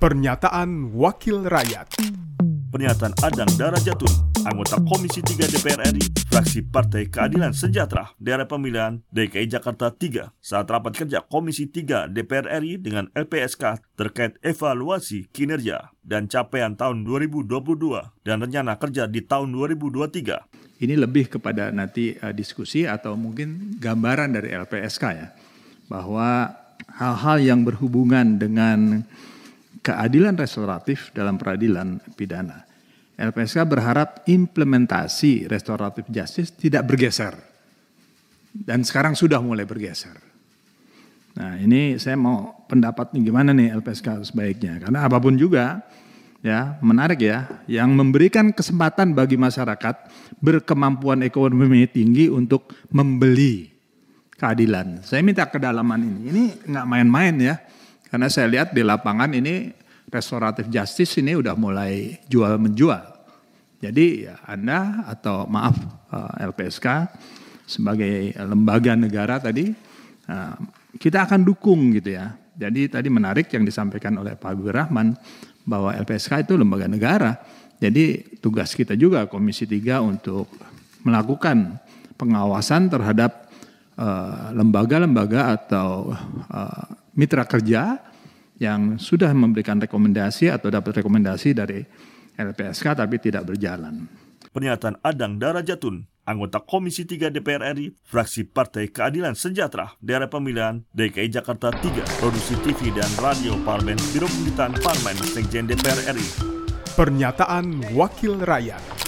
Pernyataan Wakil Rakyat Pernyataan Adang Darajatun, anggota Komisi 3 DPR RI, fraksi Partai Keadilan Sejahtera, daerah pemilihan DKI Jakarta 3, saat rapat kerja Komisi 3 DPR RI dengan LPSK terkait evaluasi kinerja dan capaian tahun 2022 dan rencana kerja di tahun 2023. Ini lebih kepada nanti uh, diskusi atau mungkin gambaran dari LPSK ya, bahwa hal-hal yang berhubungan dengan keadilan restoratif dalam peradilan pidana. LPSK berharap implementasi restoratif justice tidak bergeser. Dan sekarang sudah mulai bergeser. Nah ini saya mau pendapat nih gimana nih LPSK sebaiknya. Karena apa pun juga ya menarik ya. Yang memberikan kesempatan bagi masyarakat berkemampuan ekonomi tinggi untuk membeli keadilan. Saya minta kedalaman ini. Ini nggak main-main ya karena saya lihat di lapangan ini restoratif justice ini udah mulai jual menjual. Jadi ya Anda atau maaf eh, LPSK sebagai lembaga negara tadi eh, kita akan dukung gitu ya. Jadi tadi menarik yang disampaikan oleh Pak Habibur Rahman bahwa LPSK itu lembaga negara. Jadi tugas kita juga Komisi 3 untuk melakukan pengawasan terhadap eh, lembaga-lembaga uh, atau uh, mitra kerja yang sudah memberikan rekomendasi atau dapat rekomendasi dari LPSK tapi tidak berjalan. Pernyataan Adang Darajatun, anggota Komisi 3 DPR RI, fraksi Partai Keadilan Sejahtera, daerah pemilihan DKI Jakarta 3, produksi TV dan radio Parlemen, Biro Pemerintahan Parlemen, Sekjen DPR RI. Pernyataan Wakil Rakyat.